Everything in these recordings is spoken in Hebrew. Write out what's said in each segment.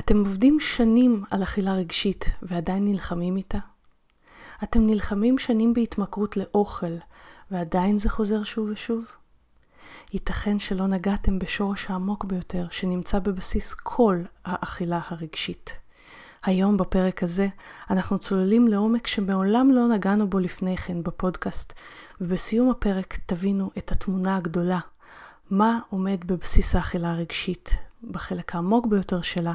אתם עובדים שנים על אכילה רגשית ועדיין נלחמים איתה? אתם נלחמים שנים בהתמכרות לאוכל ועדיין זה חוזר שוב ושוב? ייתכן שלא נגעתם בשורש העמוק ביותר שנמצא בבסיס כל האכילה הרגשית. היום בפרק הזה אנחנו צוללים לעומק שמעולם לא נגענו בו לפני כן בפודקאסט, ובסיום הפרק תבינו את התמונה הגדולה, מה עומד בבסיס האכילה הרגשית, בחלק העמוק ביותר שלה,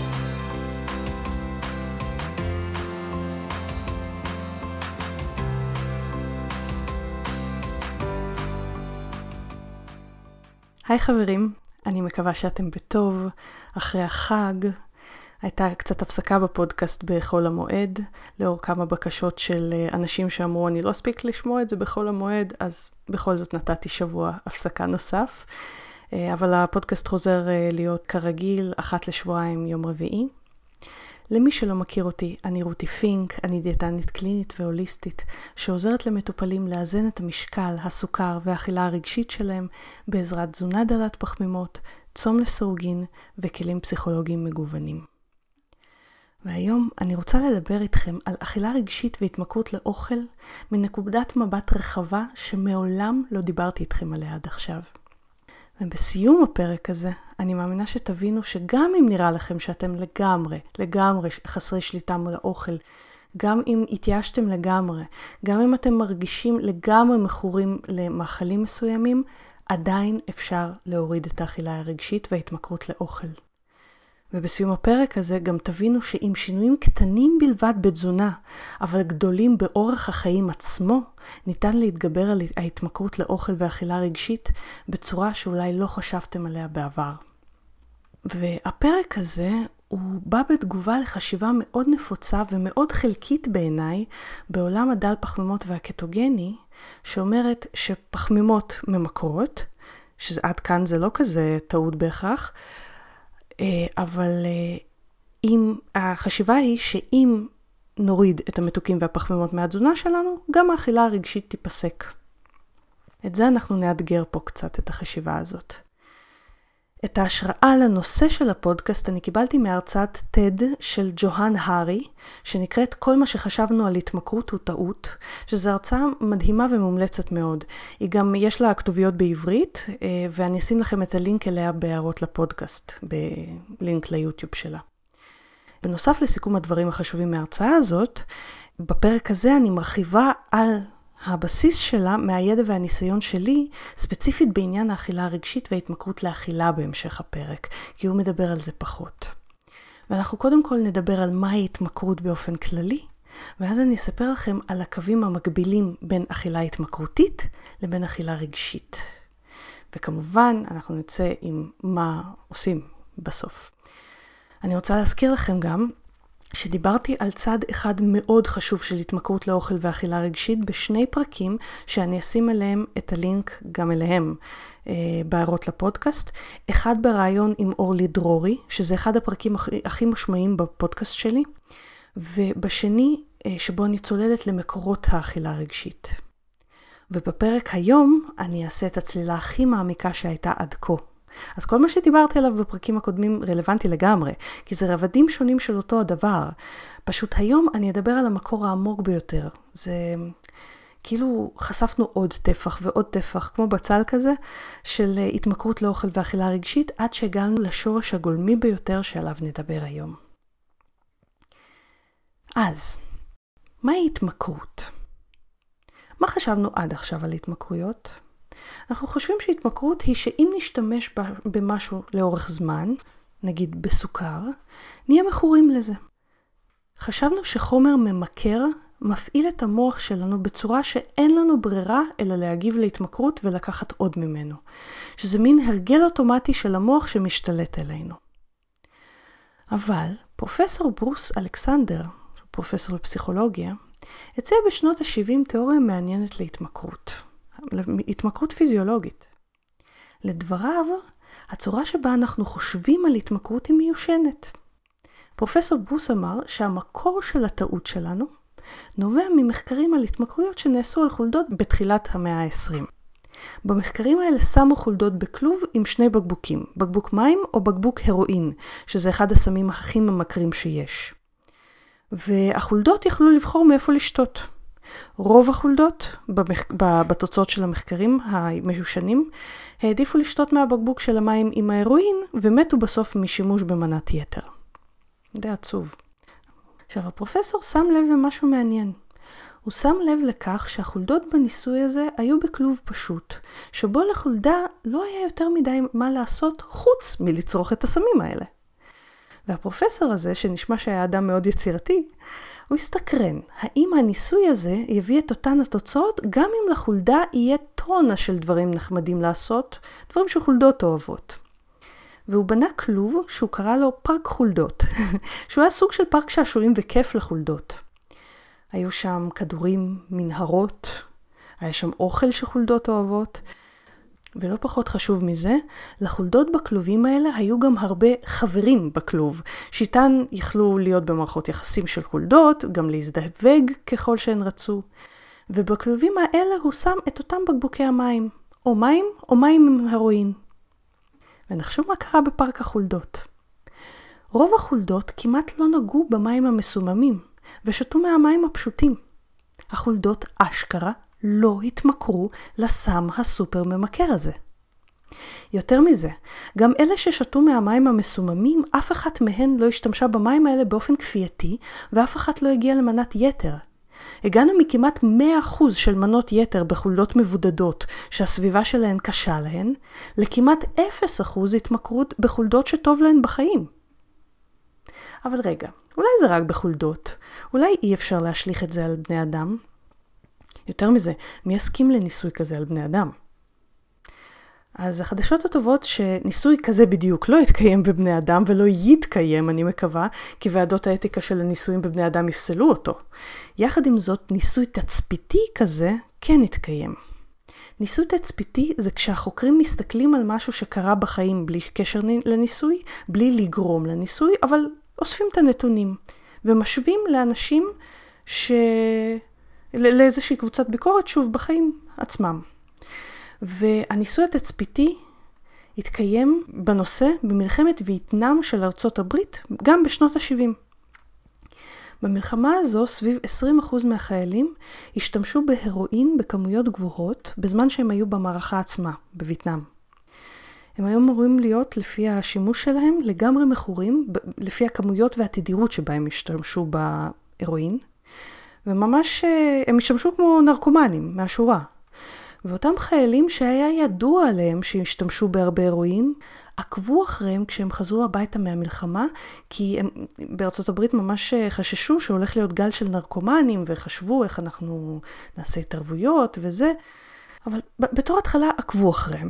היי חברים, אני מקווה שאתם בטוב. אחרי החג הייתה קצת הפסקה בפודקאסט בחול המועד, לאור כמה בקשות של אה, אנשים שאמרו, אני לא אספיק לשמוע את זה בחול המועד, אז בכל זאת נתתי שבוע הפסקה נוסף. אה, אבל הפודקאסט חוזר אה, להיות כרגיל, אחת לשבועיים, יום רביעי. למי שלא מכיר אותי, אני רותי פינק, אני דיאטנית קלינית והוליסטית, שעוזרת למטופלים לאזן את המשקל, הסוכר והאכילה הרגשית שלהם בעזרת תזונה דלת פחמימות, צום לסורגין וכלים פסיכולוגיים מגוונים. והיום אני רוצה לדבר איתכם על אכילה רגשית והתמכרות לאוכל מנקודת מבט רחבה שמעולם לא דיברתי איתכם עליה עד עכשיו. ובסיום הפרק הזה, אני מאמינה שתבינו שגם אם נראה לכם שאתם לגמרי, לגמרי חסרי שליטה מול האוכל, גם אם התייאשתם לגמרי, גם אם אתם מרגישים לגמרי מכורים למאכלים מסוימים, עדיין אפשר להוריד את האכילה הרגשית וההתמכרות לאוכל. ובסיום הפרק הזה גם תבינו שעם שינויים קטנים בלבד בתזונה, אבל גדולים באורח החיים עצמו, ניתן להתגבר על ההתמכרות לאוכל ואכילה רגשית בצורה שאולי לא חשבתם עליה בעבר. והפרק הזה הוא בא בתגובה לחשיבה מאוד נפוצה ומאוד חלקית בעיניי בעולם הדל פחמימות והקטוגני, שאומרת שפחמימות ממכרות, שעד כאן זה לא כזה טעות בהכרח, אבל אה, אם, החשיבה היא שאם נוריד את המתוקים והפחמימות מהתזונה שלנו, גם האכילה הרגשית תיפסק. את זה אנחנו נאתגר פה קצת, את החשיבה הזאת. את ההשראה לנושא של הפודקאסט אני קיבלתי מהרצאת TED של ג'והאן הארי, שנקראת כל מה שחשבנו על התמכרות הוא טעות, שזו הרצאה מדהימה ומומלצת מאוד. היא גם, יש לה כתוביות בעברית, אה, ואני אשים לכם את הלינק אליה בהערות לפודקאסט, בלינק ליוטיוב שלה. בנוסף לסיכום הדברים החשובים מההרצאה הזאת, בפרק הזה אני מרחיבה על הבסיס שלה מהידע והניסיון שלי, ספציפית בעניין האכילה הרגשית וההתמכרות לאכילה בהמשך הפרק, כי הוא מדבר על זה פחות. ואנחנו קודם כל נדבר על מהי התמכרות באופן כללי, ואז אני אספר לכם על הקווים המקבילים בין אכילה התמכרותית לבין אכילה רגשית. וכמובן, אנחנו נצא עם מה עושים בסוף. אני רוצה להזכיר לכם גם שדיברתי על צד אחד מאוד חשוב של התמכרות לאוכל ואכילה רגשית בשני פרקים שאני אשים אליהם את הלינק גם אליהם אה, בהערות לפודקאסט. אחד בריאיון עם אורלי דרורי, שזה אחד הפרקים הכי, הכי משמעיים בפודקאסט שלי, ובשני אה, שבו אני צוללת למקורות האכילה הרגשית. ובפרק היום אני אעשה את הצלילה הכי מעמיקה שהייתה עד כה. אז כל מה שדיברתי עליו בפרקים הקודמים רלוונטי לגמרי, כי זה רבדים שונים של אותו הדבר. פשוט היום אני אדבר על המקור העמוק ביותר. זה כאילו חשפנו עוד טפח ועוד טפח, כמו בצל כזה, של התמכרות לאוכל ואכילה רגשית, עד שהגענו לשורש הגולמי ביותר שעליו נדבר היום. אז, מהי התמכרות? מה חשבנו עד עכשיו על התמכרויות? אנחנו חושבים שהתמכרות היא שאם נשתמש במשהו לאורך זמן, נגיד בסוכר, נהיה מכורים לזה. חשבנו שחומר ממכר מפעיל את המוח שלנו בצורה שאין לנו ברירה אלא להגיב להתמכרות ולקחת עוד ממנו. שזה מין הרגל אוטומטי של המוח שמשתלט עלינו. אבל פרופסור ברוס אלכסנדר, פרופסור לפסיכולוגיה, הציע בשנות ה-70 תיאוריה מעניינת להתמכרות. התמכרות פיזיולוגית. לדבריו, הצורה שבה אנחנו חושבים על התמכרות היא מיושנת. פרופסור ברוס אמר שהמקור של הטעות שלנו נובע ממחקרים על התמכרויות שנעשו על חולדות בתחילת המאה ה-20. במחקרים האלה שמו חולדות בכלוב עם שני בקבוקים, בקבוק מים או בקבוק הרואין, שזה אחד הסמים הכי ממכרים שיש. והחולדות יכלו לבחור מאיפה לשתות. רוב החולדות במח... בתוצאות של המחקרים המיושנים העדיפו לשתות מהבקבוק של המים עם ההרואין ומתו בסוף משימוש במנת יתר. די עצוב. עכשיו, הפרופסור שם לב למשהו מעניין. הוא שם לב לכך שהחולדות בניסוי הזה היו בכלוב פשוט, שבו לחולדה לא היה יותר מדי מה לעשות חוץ מלצרוך את הסמים האלה. והפרופסור הזה, שנשמע שהיה אדם מאוד יצירתי, הוא הסתקרן, האם הניסוי הזה יביא את אותן התוצאות גם אם לחולדה יהיה טונה של דברים נחמדים לעשות, דברים שחולדות אוהבות. והוא בנה כלוב שהוא קרא לו פארק חולדות, שהוא היה סוג של פארק שעשועים וכיף לחולדות. היו שם כדורים, מנהרות, היה שם אוכל שחולדות אוהבות, ולא פחות חשוב מזה, לחולדות בכלובים האלה היו גם הרבה חברים בכלוב, שאיתן יכלו להיות במערכות יחסים של חולדות, גם להזדווג ככל שהן רצו. ובכלובים האלה הוא שם את אותם בקבוקי המים, או מים או מים עם הרואין. ונחשוב מה קרה בפארק החולדות. רוב החולדות כמעט לא נגעו במים המסוממים, ושתו מהמים הפשוטים. החולדות אשכרה לא התמכרו לסם הסופר ממכר הזה. יותר מזה, גם אלה ששתו מהמים המסוממים, אף אחת מהן לא השתמשה במים האלה באופן כפייתי, ואף אחת לא הגיעה למנת יתר. הגענו מכמעט 100% של מנות יתר בחולדות מבודדות, שהסביבה שלהן קשה להן, לכמעט 0% התמכרות בחולדות שטוב להן בחיים. אבל רגע, אולי זה רק בחולדות. אולי אי אפשר להשליך את זה על בני אדם? יותר מזה, מי יסכים לניסוי כזה על בני אדם? אז החדשות הטובות שניסוי כזה בדיוק לא יתקיים בבני אדם ולא יתקיים, אני מקווה, כי ועדות האתיקה של הניסויים בבני אדם יפסלו אותו. יחד עם זאת, ניסוי תצפיתי כזה כן יתקיים. ניסוי תצפיתי זה כשהחוקרים מסתכלים על משהו שקרה בחיים בלי קשר לניסוי, בלי לגרום לניסוי, אבל אוספים את הנתונים ומשווים לאנשים ש... לאיזושהי קבוצת ביקורת, שוב, בחיים עצמם. והניסוי התצפיתי התקיים בנושא במלחמת וייטנאם של ארצות הברית, גם בשנות ה-70. במלחמה הזו, סביב 20% מהחיילים השתמשו בהרואין בכמויות גבוהות, בזמן שהם היו במערכה עצמה, בווייטנאם. הם היו אמורים להיות, לפי השימוש שלהם, לגמרי מכורים, לפי הכמויות והתדירות שבהם השתמשו בהרואין, וממש אה, הם השתמשו כמו נרקומנים מהשורה. ואותם חיילים שהיה ידוע עליהם שהשתמשו בהרבה אירועים, עקבו אחריהם כשהם חזרו הביתה מהמלחמה, כי הם בארצות הברית ממש אה, חששו שהולך להיות גל של נרקומנים, וחשבו איך אנחנו נעשה התערבויות וזה, אבל בתור התחלה עקבו אחריהם.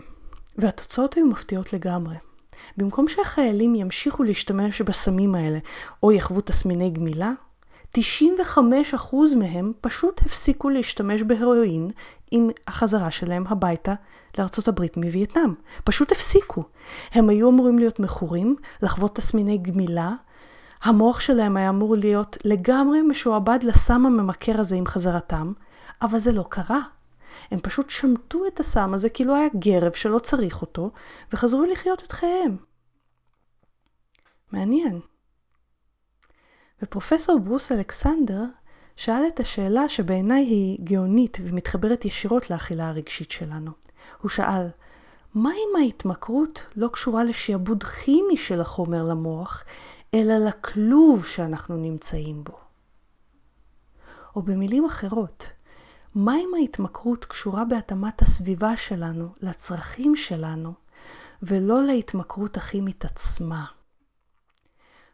והתוצאות היו מפתיעות לגמרי. במקום שהחיילים ימשיכו להשתמש בסמים האלה, או יחוו תסמיני גמילה, 95% מהם פשוט הפסיקו להשתמש בהרואין עם החזרה שלהם הביתה לארצות הברית מווייטנאם. פשוט הפסיקו. הם היו אמורים להיות מכורים, לחוות תסמיני גמילה. המוח שלהם היה אמור להיות לגמרי משועבד לסם הממכר הזה עם חזרתם, אבל זה לא קרה. הם פשוט שמטו את הסם הזה כאילו היה גרב שלא צריך אותו, וחזרו לחיות את חייהם. מעניין. ופרופסור ברוס אלכסנדר שאל את השאלה שבעיניי היא גאונית ומתחברת ישירות לאכילה הרגשית שלנו. הוא שאל, מה אם ההתמכרות לא קשורה לשעבוד כימי של החומר למוח, אלא לכלוב שאנחנו נמצאים בו? או במילים אחרות, מה אם ההתמכרות קשורה בהתאמת הסביבה שלנו לצרכים שלנו, ולא להתמכרות הכימית עצמה?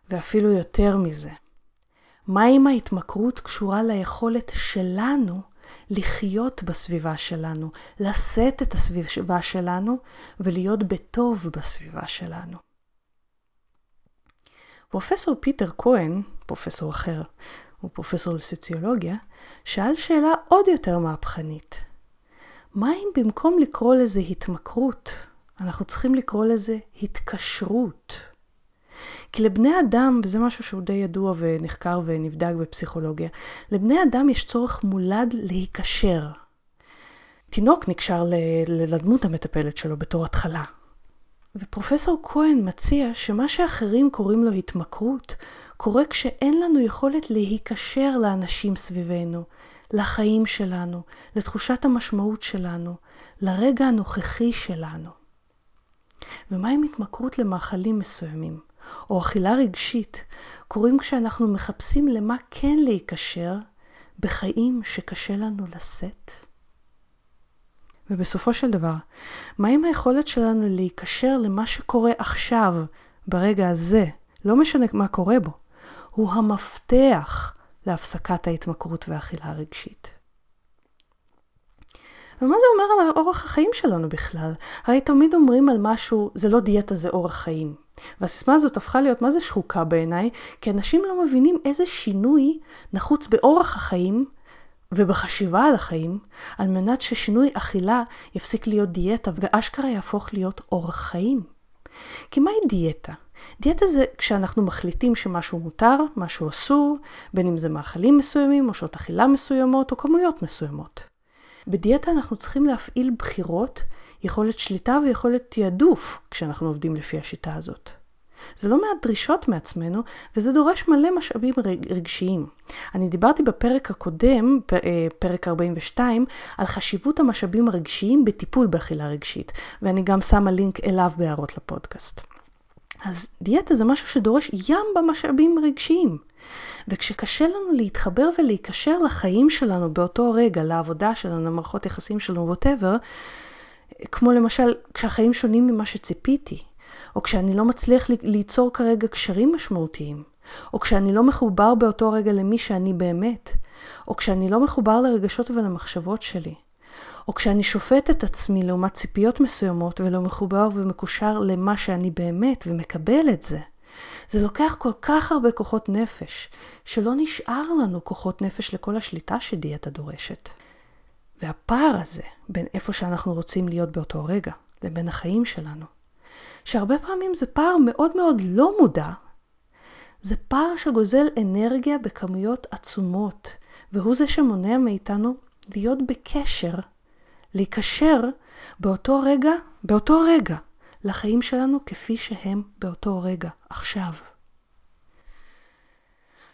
ואפילו יותר מזה, מה אם ההתמכרות קשורה ליכולת שלנו לחיות בסביבה שלנו, לשאת את הסביבה שלנו ולהיות בטוב בסביבה שלנו. פרופסור פיטר כהן, פרופסור אחר, הוא פרופסור לסוציולוגיה, שאל שאלה עוד יותר מהפכנית. מה אם במקום לקרוא לזה התמכרות, אנחנו צריכים לקרוא לזה התקשרות? כי לבני אדם, וזה משהו שהוא די ידוע ונחקר ונבדק בפסיכולוגיה, לבני אדם יש צורך מולד להיקשר. תינוק נקשר לדמות המטפלת שלו בתור התחלה. ופרופסור כהן מציע שמה שאחרים קוראים לו התמכרות, קורה כשאין לנו יכולת להיקשר לאנשים סביבנו, לחיים שלנו, לתחושת המשמעות שלנו, לרגע הנוכחי שלנו. ומה עם התמכרות למאכלים מסוימים, או אכילה רגשית, קורים כשאנחנו מחפשים למה כן להיקשר בחיים שקשה לנו לשאת? ובסופו של דבר, מה עם היכולת שלנו להיקשר למה שקורה עכשיו, ברגע הזה, לא משנה מה קורה בו, הוא המפתח להפסקת ההתמכרות והאכילה הרגשית. ומה זה אומר על אורח החיים שלנו בכלל? הרי תמיד אומרים על משהו, זה לא דיאטה, זה אורח חיים. והסיסמה הזאת הפכה להיות מה זה שחוקה בעיניי, כי אנשים לא מבינים איזה שינוי נחוץ באורח החיים ובחשיבה על החיים, על מנת ששינוי אכילה יפסיק להיות דיאטה ואשכרה יהפוך להיות אורח חיים. כי מהי דיאטה? דיאטה זה כשאנחנו מחליטים שמשהו מותר, משהו אסור, בין אם זה מאכלים מסוימים, או שעות אכילה מסוימות, או כמויות מסוימות. בדיאטה אנחנו צריכים להפעיל בחירות, יכולת שליטה ויכולת תעדוף כשאנחנו עובדים לפי השיטה הזאת. זה לא מעט דרישות מעצמנו, וזה דורש מלא משאבים רגשיים. אני דיברתי בפרק הקודם, אה, פרק 42, על חשיבות המשאבים הרגשיים בטיפול באכילה רגשית, ואני גם שמה לינק אליו בהערות לפודקאסט. אז דיאטה זה משהו שדורש ים במשאבים רגשיים. וכשקשה לנו להתחבר ולהיקשר לחיים שלנו באותו רגע, לעבודה שלנו, למערכות יחסים שלנו, ווטאבר, כמו למשל כשהחיים שונים ממה שציפיתי, או כשאני לא מצליח ליצור כרגע קשרים משמעותיים, או כשאני לא מחובר באותו רגע למי שאני באמת, או כשאני לא מחובר לרגשות ולמחשבות שלי, או כשאני שופט את עצמי לעומת ציפיות מסוימות ולא מחובר ומקושר למה שאני באמת ומקבל את זה. זה לוקח כל כך הרבה כוחות נפש, שלא נשאר לנו כוחות נפש לכל השליטה שדיאטה דורשת. והפער הזה בין איפה שאנחנו רוצים להיות באותו רגע, לבין החיים שלנו, שהרבה פעמים זה פער מאוד מאוד לא מודע, זה פער שגוזל אנרגיה בכמויות עצומות, והוא זה שמונע מאיתנו להיות בקשר, להיקשר באותו רגע, באותו רגע, לחיים שלנו כפי שהם באותו רגע, עכשיו.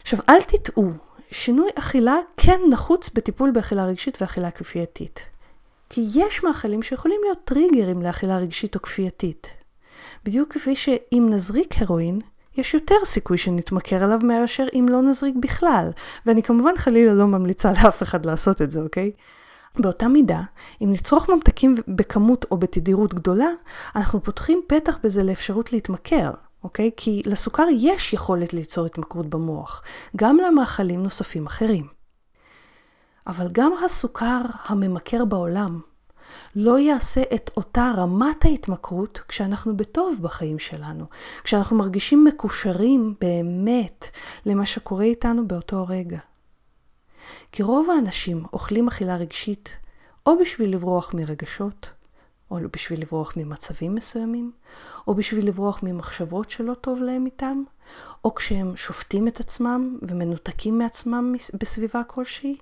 עכשיו, אל תטעו, שינוי אכילה כן נחוץ בטיפול באכילה רגשית ואכילה כפייתית. כי יש מאכלים שיכולים להיות טריגרים לאכילה רגשית או כפייתית. בדיוק כפי שאם נזריק הרואין, יש יותר סיכוי שנתמכר עליו מאשר אם לא נזריק בכלל. ואני כמובן חלילה לא ממליצה לאף אחד לעשות את זה, אוקיי? באותה מידה, אם נצרוך ממתקים בכמות או בתדירות גדולה, אנחנו פותחים פתח בזה לאפשרות להתמכר, אוקיי? כי לסוכר יש יכולת ליצור התמכרות במוח, גם למאכלים נוספים אחרים. אבל גם הסוכר הממכר בעולם לא יעשה את אותה רמת ההתמכרות כשאנחנו בטוב בחיים שלנו, כשאנחנו מרגישים מקושרים באמת למה שקורה איתנו באותו רגע. כי רוב האנשים אוכלים אכילה רגשית או בשביל לברוח מרגשות, או בשביל לברוח ממצבים מסוימים, או בשביל לברוח ממחשבות שלא טוב להם איתם, או כשהם שופטים את עצמם ומנותקים מעצמם בסביבה כלשהי,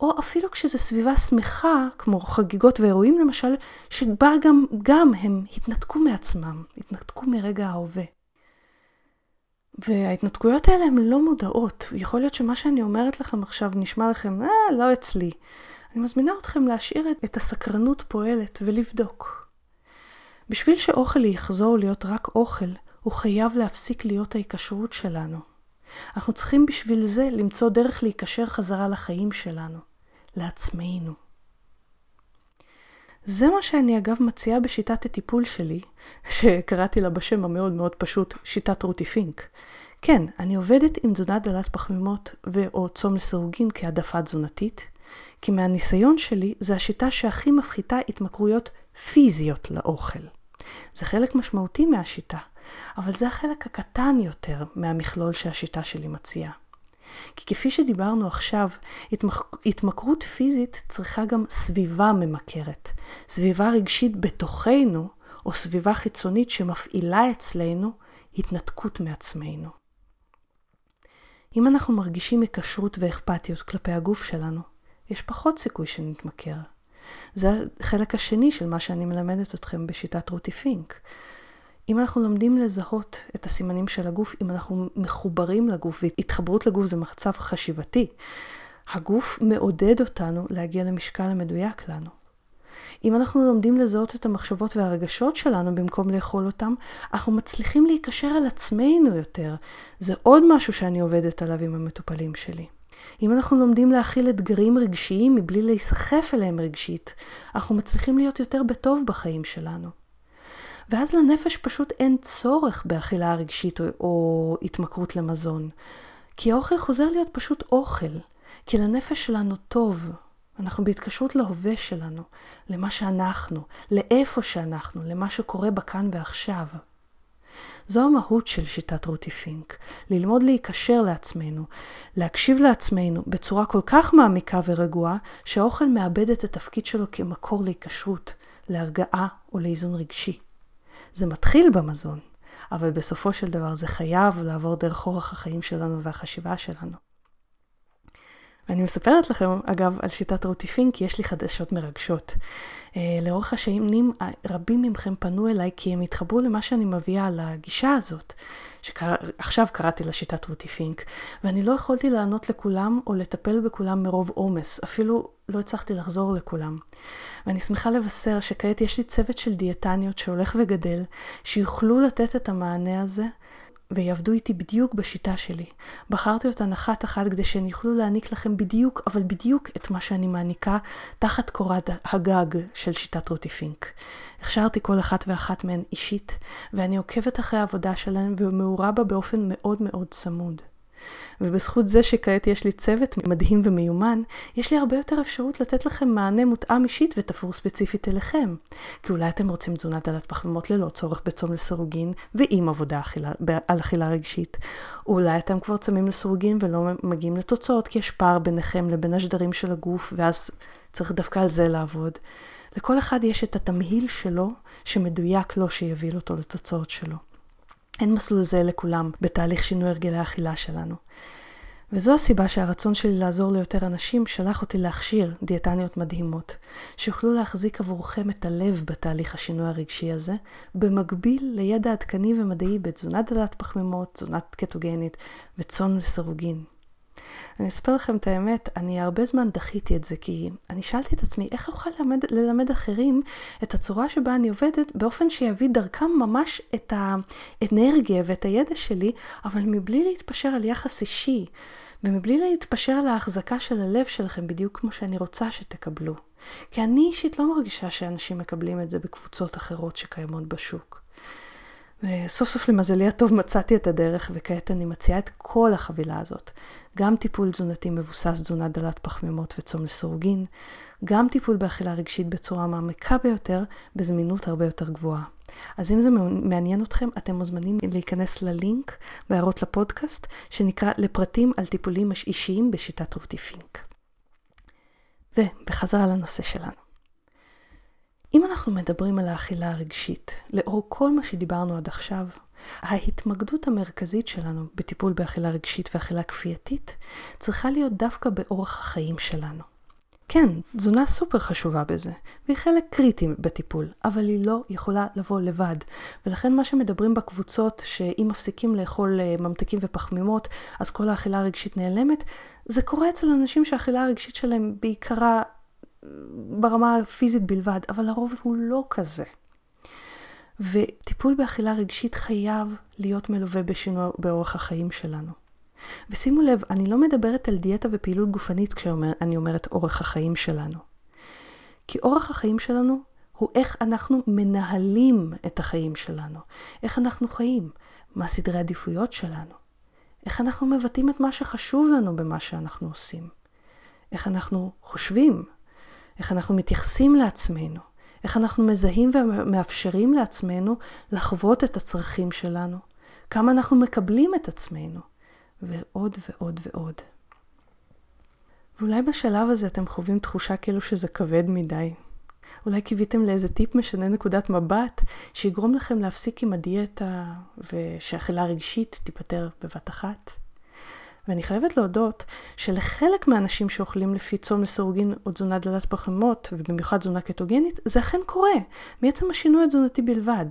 או אפילו כשזו סביבה שמחה, כמו חגיגות ואירועים למשל, שבה גם, גם הם התנתקו מעצמם, התנתקו מרגע ההווה. וההתנתקויות האלה הן לא מודעות. יכול להיות שמה שאני אומרת לכם עכשיו נשמע לכם, אה, לא אצלי. אני מזמינה אתכם להשאיר את, הסקרנות פועלת ולבדוק. בשביל שאוכל יחזור להיות רק אוכל, הוא חייב להפסיק להיות ההיקשרות שלנו. אנחנו צריכים בשביל זה למצוא דרך להיקשר חזרה לחיים שלנו, לעצמנו. זה מה שאני אגב מציעה בשיטת הטיפול שלי, שקראתי לה בשם המאוד מאוד פשוט, שיטת רותי פינק. כן, אני עובדת עם תזונה דלת פחמימות ו/או צום לסירוגין כהעדפה תזונתית, כי מהניסיון שלי זה השיטה שהכי מפחיתה התמכרויות פיזיות לאוכל. זה חלק משמעותי מהשיטה, אבל זה החלק הקטן יותר מהמכלול שהשיטה שלי מציעה. כי כפי שדיברנו עכשיו, התמק... התמכרות פיזית צריכה גם סביבה ממכרת. סביבה רגשית בתוכנו, או סביבה חיצונית שמפעילה אצלנו התנתקות מעצמנו. אם אנחנו מרגישים היקשרות ואכפתיות כלפי הגוף שלנו, יש פחות סיכוי שנתמכר. זה החלק השני של מה שאני מלמדת אתכם בשיטת רותי פינק. אם אנחנו לומדים לזהות את הסימנים של הגוף, אם אנחנו מחוברים לגוף, והתחברות לגוף זה מצב חשיבתי, הגוף מעודד אותנו להגיע למשקל המדויק לנו. אם אנחנו לומדים לזהות את המחשבות והרגשות שלנו במקום לאכול אותם, אנחנו מצליחים להיקשר על עצמנו יותר. זה עוד משהו שאני עובדת עליו עם המטופלים שלי. אם אנחנו לומדים להכיל אתגרים רגשיים מבלי להיסחף אליהם רגשית, אנחנו מצליחים להיות יותר בטוב בחיים שלנו. ואז לנפש פשוט אין צורך באכילה רגשית או, או התמכרות למזון. כי האוכל חוזר להיות פשוט אוכל. כי לנפש שלנו טוב. אנחנו בהתקשרות להווה שלנו, למה שאנחנו, לאיפה שאנחנו, למה שקורה בכאן ועכשיו. זו המהות של שיטת רותי פינק, ללמוד להיקשר לעצמנו, להקשיב לעצמנו בצורה כל כך מעמיקה ורגועה, שהאוכל מאבד את התפקיד שלו כמקור להיקשרות, להרגעה או לאיזון רגשי. זה מתחיל במזון, אבל בסופו של דבר זה חייב לעבור דרך אורח החיים שלנו והחשיבה שלנו. ואני מספרת לכם, אגב, על שיטת רותי פינק, כי יש לי חדשות מרגשות. Uh, לאורך השנים רבים מכם פנו אליי כי הם התחברו למה שאני מביאה על הגישה הזאת, שעכשיו קראתי לה שיטת רותי פינק, ואני לא יכולתי לענות לכולם או לטפל בכולם מרוב עומס, אפילו לא הצלחתי לחזור לכולם. ואני שמחה לבשר שכעת יש לי צוות של דיאטניות שהולך וגדל, שיוכלו לתת את המענה הזה. ויעבדו איתי בדיוק בשיטה שלי. בחרתי אותן אחת אחת כדי שהן יוכלו להעניק לכם בדיוק, אבל בדיוק את מה שאני מעניקה תחת קורת הגג של שיטת רותי פינק. הכשרתי כל אחת ואחת מהן אישית, ואני עוקבת אחרי העבודה שלהן ומעורה בה באופן מאוד מאוד צמוד. ובזכות זה שכעת יש לי צוות מדהים ומיומן, יש לי הרבה יותר אפשרות לתת לכם מענה מותאם אישית ותפור ספציפית אליכם. כי אולי אתם רוצים תזונת דלת פחמימות ללא צורך בצום לסירוגין ועם עבודה אכילה, על אכילה רגשית. אולי אתם כבר צמים לסירוגין ולא מגיעים לתוצאות כי יש פער ביניכם לבין השדרים של הגוף ואז צריך דווקא על זה לעבוד. לכל אחד יש את התמהיל שלו שמדויק לו שיביא אותו לתוצאות שלו. אין מסלול זהה לכולם בתהליך שינוי הרגלי האכילה שלנו. וזו הסיבה שהרצון שלי לעזור ליותר אנשים שלח אותי להכשיר דיאטניות מדהימות, שיוכלו להחזיק עבורכם את הלב בתהליך השינוי הרגשי הזה, במקביל לידע עדכני ומדעי בתזונת דלת פחמימות, תזונת קטוגנית וצאן לסירוגין. אני אספר לכם את האמת, אני הרבה זמן דחיתי את זה, כי אני שאלתי את עצמי, איך אוכל ללמד, ללמד אחרים את הצורה שבה אני עובדת, באופן שיביא דרכם ממש את האנרגיה ואת הידע שלי, אבל מבלי להתפשר על יחס אישי, ומבלי להתפשר על ההחזקה של הלב שלכם, בדיוק כמו שאני רוצה שתקבלו. כי אני אישית לא מרגישה שאנשים מקבלים את זה בקבוצות אחרות שקיימות בשוק. וסוף סוף למזלי הטוב מצאתי את הדרך, וכעת אני מציעה את כל החבילה הזאת. גם טיפול תזונתי מבוסס תזונה דלת פחמימות וצום לסירוגין, גם טיפול באכילה רגשית בצורה מעמיקה ביותר, בזמינות הרבה יותר גבוהה. אז אם זה מעניין אתכם, אתם מוזמנים להיכנס ללינק בהערות לפודקאסט, שנקרא לפרטים על טיפולים אישיים בשיטת רותי פינק. ובחזרה לנושא שלנו. אם אנחנו מדברים על האכילה הרגשית, לאור כל מה שדיברנו עד עכשיו, ההתמקדות המרכזית שלנו בטיפול באכילה רגשית ואכילה כפייתית צריכה להיות דווקא באורח החיים שלנו. כן, תזונה סופר חשובה בזה, והיא חלק קריטי בטיפול, אבל היא לא יכולה לבוא לבד. ולכן מה שמדברים בקבוצות, שאם מפסיקים לאכול אה, ממתקים ופחמימות, אז כל האכילה הרגשית נעלמת, זה קורה אצל אנשים שהאכילה הרגשית שלהם בעיקרה ברמה הפיזית בלבד, אבל הרוב הוא לא כזה. וטיפול באכילה רגשית חייב להיות מלווה בשינוי באורח החיים שלנו. ושימו לב, אני לא מדברת על דיאטה ופעילות גופנית כשאני אומרת אורח החיים שלנו. כי אורח החיים שלנו הוא איך אנחנו מנהלים את החיים שלנו, איך אנחנו חיים, מה סדרי העדיפויות שלנו, איך אנחנו מבטאים את מה שחשוב לנו במה שאנחנו עושים, איך אנחנו חושבים, איך אנחנו מתייחסים לעצמנו, איך אנחנו מזהים ומאפשרים לעצמנו לחוות את הצרכים שלנו, כמה אנחנו מקבלים את עצמנו, ועוד ועוד ועוד. ואולי בשלב הזה אתם חווים תחושה כאילו שזה כבד מדי. אולי קיוויתם לאיזה טיפ משנה נקודת מבט שיגרום לכם להפסיק עם הדיאטה ושהאכילה רגשית תיפתר בבת אחת. ואני חייבת להודות שלחלק מהאנשים שאוכלים לפי צום לסירוגין או תזונה דלת פחמות, ובמיוחד תזונה קטוגנית, זה אכן קורה, מעצם השינוי התזונתי בלבד.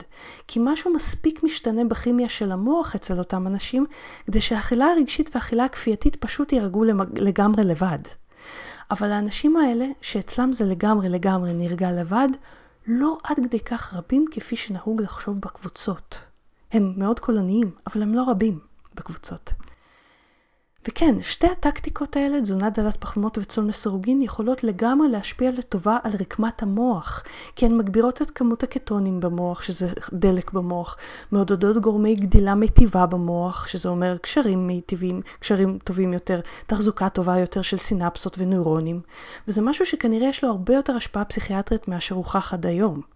כי משהו מספיק משתנה בכימיה של המוח אצל אותם אנשים, כדי שהאכילה הרגשית והאכילה הכפייתית פשוט יירגעו לגמרי לבד. אבל האנשים האלה, שאצלם זה לגמרי לגמרי נרגע לבד, לא עד כדי כך רבים כפי שנהוג לחשוב בקבוצות. הם מאוד קולניים, אבל הם לא רבים בקבוצות. וכן, שתי הטקטיקות האלה, תזונה דלת פחמימות וצאן לסירוגין, יכולות לגמרי להשפיע לטובה על רקמת המוח, כי הן מגבירות את כמות הקטונים במוח, שזה דלק במוח, מעודדות גורמי גדילה מיטיבה במוח, שזה אומר קשרים מיטיבים, קשרים טובים יותר, תחזוקה טובה יותר של סינפסות ונוירונים, וזה משהו שכנראה יש לו הרבה יותר השפעה פסיכיאטרית מאשר הוכח עד היום.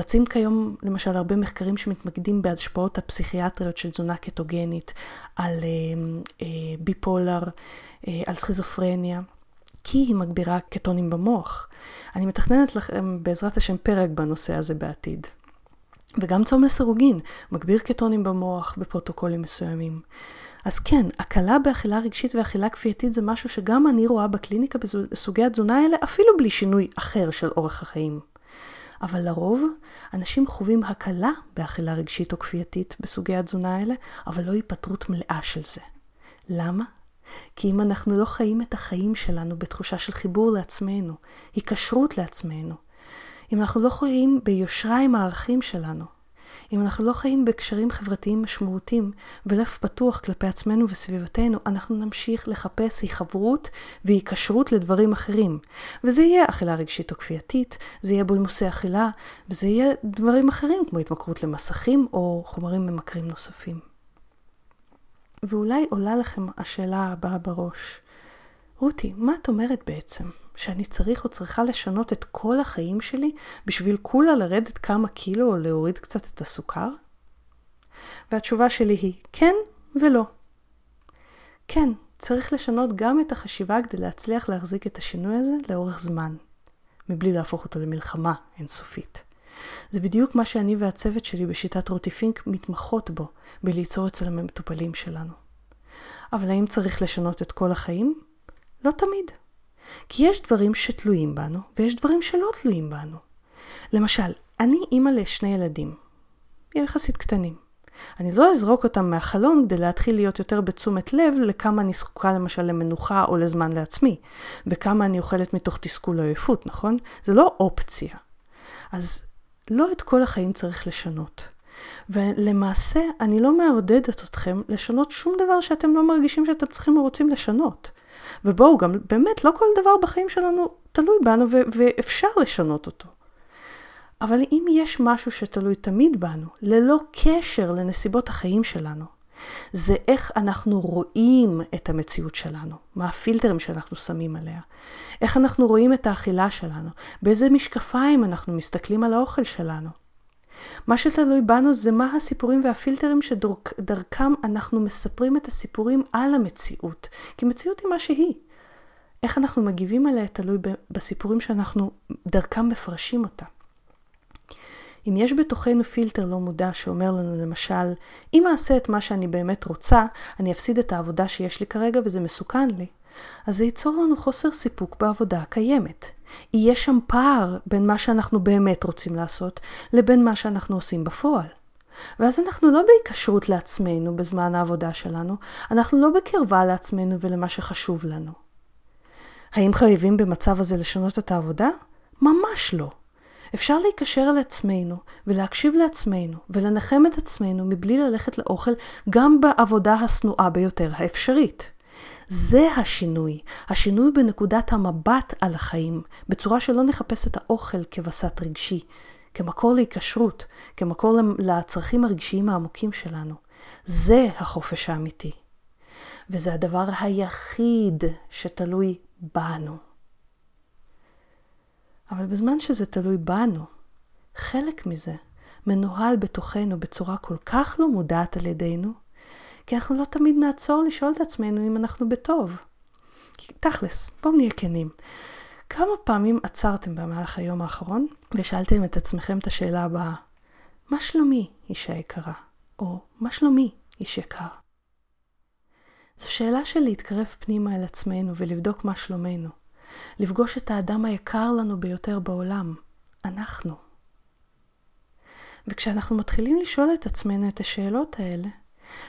רצים כיום למשל הרבה מחקרים שמתמקדים בהשפעות הפסיכיאטריות של תזונה קטוגנית על אה, אה, ביפולר, אה, על סכיזופרניה. כי היא מגבירה קטונים במוח. אני מתכננת לכם בעזרת השם פרק בנושא הזה בעתיד. וגם צום לסירוגין מגביר קטונים במוח בפרוטוקולים מסוימים. אז כן, הקלה באכילה רגשית ואכילה כפייתית זה משהו שגם אני רואה בקליניקה בסוגי התזונה האלה, אפילו בלי שינוי אחר של אורח החיים. אבל לרוב אנשים חווים הקלה באכילה רגשית או כפייתית בסוגי התזונה האלה, אבל לא היפטרות מלאה של זה. למה? כי אם אנחנו לא חיים את החיים שלנו בתחושה של חיבור לעצמנו, היקשרות לעצמנו, אם אנחנו לא חיים ביושרה עם הערכים שלנו, אם אנחנו לא חיים בקשרים חברתיים משמעותיים ולב פתוח כלפי עצמנו וסביבתנו, אנחנו נמשיך לחפש היחברות והיקשרות לדברים אחרים. וזה יהיה אכילה רגשית או כפייתית, זה יהיה בולמוסי אכילה, וזה יהיה דברים אחרים כמו התמכרות למסכים או חומרים ממכרים נוספים. ואולי עולה לכם השאלה הבאה בראש, רותי, מה את אומרת בעצם? שאני צריך או צריכה לשנות את כל החיים שלי בשביל כולה לרדת כמה קילו או להוריד קצת את הסוכר? והתשובה שלי היא כן ולא. כן, צריך לשנות גם את החשיבה כדי להצליח להחזיק את השינוי הזה לאורך זמן, מבלי להפוך אותו למלחמה אינסופית. זה בדיוק מה שאני והצוות שלי בשיטת רותי פינק מתמחות בו, בליצור אצל המטופלים שלנו. אבל האם צריך לשנות את כל החיים? לא תמיד. כי יש דברים שתלויים בנו, ויש דברים שלא תלויים בנו. למשל, אני אימא לשני ילדים, יחסית קטנים. אני לא אזרוק אותם מהחלון כדי להתחיל להיות יותר בתשומת לב לכמה אני זקוקה למשל למנוחה או לזמן לעצמי, וכמה אני אוכלת מתוך תסכול או עייפות, נכון? זה לא אופציה. אז לא את כל החיים צריך לשנות. ולמעשה, אני לא מעודדת אתכם לשנות שום דבר שאתם לא מרגישים שאתם צריכים או רוצים לשנות. ובואו, גם באמת לא כל דבר בחיים שלנו תלוי בנו ואפשר לשנות אותו. אבל אם יש משהו שתלוי תמיד בנו, ללא קשר לנסיבות החיים שלנו, זה איך אנחנו רואים את המציאות שלנו, מה הפילטרים שאנחנו שמים עליה, איך אנחנו רואים את האכילה שלנו, באיזה משקפיים אנחנו מסתכלים על האוכל שלנו. מה שתלוי בנו זה מה הסיפורים והפילטרים שדרכם אנחנו מספרים את הסיפורים על המציאות. כי מציאות היא מה שהיא. איך אנחנו מגיבים עליה תלוי בסיפורים שאנחנו דרכם מפרשים אותה. אם יש בתוכנו פילטר לא מודע שאומר לנו למשל, אם אעשה את מה שאני באמת רוצה, אני אפסיד את העבודה שיש לי כרגע וזה מסוכן לי, אז זה ייצור לנו חוסר סיפוק בעבודה הקיימת. יהיה שם פער בין מה שאנחנו באמת רוצים לעשות לבין מה שאנחנו עושים בפועל. ואז אנחנו לא בהיקשרות לעצמנו בזמן העבודה שלנו, אנחנו לא בקרבה לעצמנו ולמה שחשוב לנו. האם חייבים במצב הזה לשנות את העבודה? ממש לא. אפשר להיקשר על עצמנו ולהקשיב לעצמנו ולנחם את עצמנו מבלי ללכת לאוכל גם בעבודה השנואה ביותר האפשרית. זה השינוי, השינוי בנקודת המבט על החיים, בצורה שלא נחפש את האוכל כווסת רגשי, כמקור להיקשרות, כמקור לצרכים הרגשיים העמוקים שלנו. זה החופש האמיתי. וזה הדבר היחיד שתלוי בנו. אבל בזמן שזה תלוי בנו, חלק מזה מנוהל בתוכנו בצורה כל כך לא מודעת על ידינו, כי אנחנו לא תמיד נעצור לשאול את עצמנו אם אנחנו בטוב. תכלס, בואו נהיה כנים. כמה פעמים עצרתם במהלך היום האחרון ושאלתם את עצמכם את השאלה הבאה, מה שלומי, אישה יקרה? או מה שלומי, איש יקר? זו שאלה של להתקרב פנימה אל עצמנו ולבדוק מה שלומנו. לפגוש את האדם היקר לנו ביותר בעולם, אנחנו. וכשאנחנו מתחילים לשאול את עצמנו את השאלות האלה,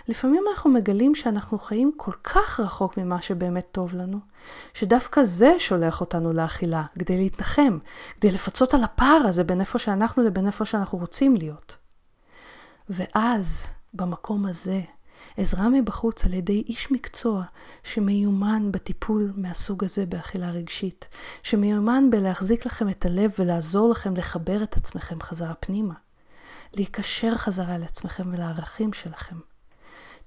לפעמים אנחנו מגלים שאנחנו חיים כל כך רחוק ממה שבאמת טוב לנו, שדווקא זה שולח אותנו לאכילה, כדי להתנחם, כדי לפצות על הפער הזה בין איפה שאנחנו לבין איפה שאנחנו רוצים להיות. ואז, במקום הזה, עזרה מבחוץ על ידי איש מקצוע שמיומן בטיפול מהסוג הזה באכילה רגשית, שמיומן בלהחזיק לכם את הלב ולעזור לכם לחבר את עצמכם חזרה פנימה, להיקשר חזרה לעצמכם ולערכים שלכם.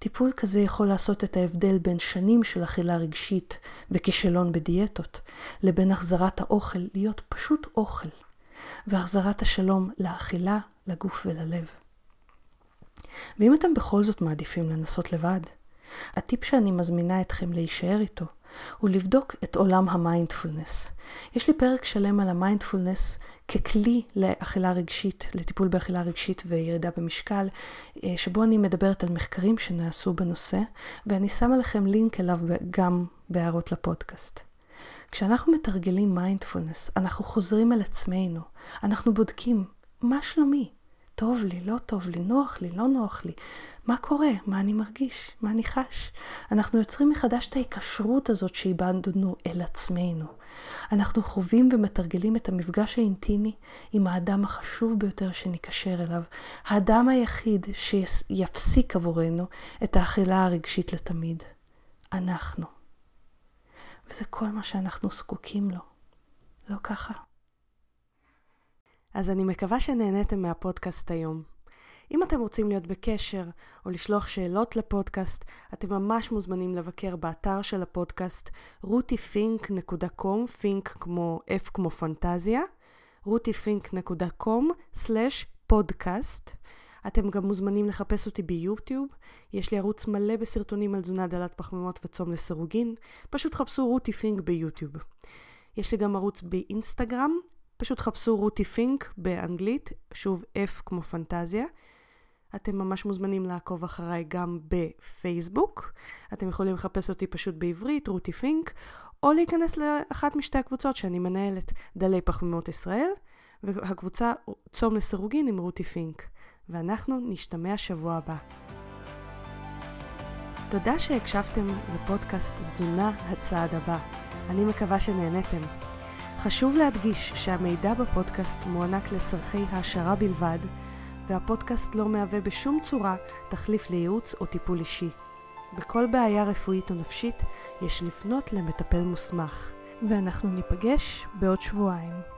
טיפול כזה יכול לעשות את ההבדל בין שנים של אכילה רגשית וכישלון בדיאטות, לבין החזרת האוכל להיות פשוט אוכל, והחזרת השלום לאכילה, לגוף וללב. ואם אתם בכל זאת מעדיפים לנסות לבד, הטיפ שאני מזמינה אתכם להישאר איתו הוא לבדוק את עולם המיינדפולנס. יש לי פרק שלם על המיינדפולנס ככלי לאכילה רגשית, לטיפול באכילה רגשית וירידה במשקל, אה, שבו אני מדברת על מחקרים שנעשו בנושא, ואני שמה לכם לינק אליו גם בהערות לפודקאסט. כשאנחנו מתרגלים מיינדפולנס, אנחנו חוזרים אל עצמנו, אנחנו בודקים מה שלומי, טוב לי, לא טוב לי, נוח לי, לא נוח לי. מה קורה? מה אני מרגיש? מה אני חש? אנחנו יוצרים מחדש את ההיקשרות הזאת שאיבדנו אל עצמנו. אנחנו חווים ומתרגלים את המפגש האינטימי עם האדם החשוב ביותר שניקשר אליו, האדם היחיד שיפסיק עבורנו את האכילה הרגשית לתמיד. אנחנו. וזה כל מה שאנחנו זקוקים לו. לא ככה? אז אני מקווה שנהניתם מהפודקאסט היום. אם אתם רוצים להיות בקשר או לשלוח שאלות לפודקאסט, אתם ממש מוזמנים לבקר באתר של הפודקאסט rutifink.com, פינק כמו F כמו פנטזיה, rutifink.com/פודקאסט. אתם גם מוזמנים לחפש אותי ביוטיוב, יש לי ערוץ מלא בסרטונים על תזונה דלת פחמימות וצום לסירוגין, פשוט חפשו רותי פינק ביוטיוב. יש לי גם ערוץ באינסטגרם, פשוט חפשו רותי פינק באנגלית, שוב F כמו פנטזיה. אתם ממש מוזמנים לעקוב אחריי גם בפייסבוק. אתם יכולים לחפש אותי פשוט בעברית, רותי פינק, או להיכנס לאחת משתי הקבוצות שאני מנהלת, דלי פחמימות ישראל, והקבוצה צום לסירוגין עם רותי פינק. ואנחנו נשתמע שבוע הבא. תודה שהקשבתם לפודקאסט תזונה הצעד הבא. אני מקווה שנהניתם. חשוב להדגיש שהמידע בפודקאסט מוענק לצורכי העשרה בלבד, והפודקאסט לא מהווה בשום צורה תחליף לייעוץ או טיפול אישי. בכל בעיה רפואית או נפשית יש לפנות למטפל מוסמך. ואנחנו ניפגש בעוד שבועיים.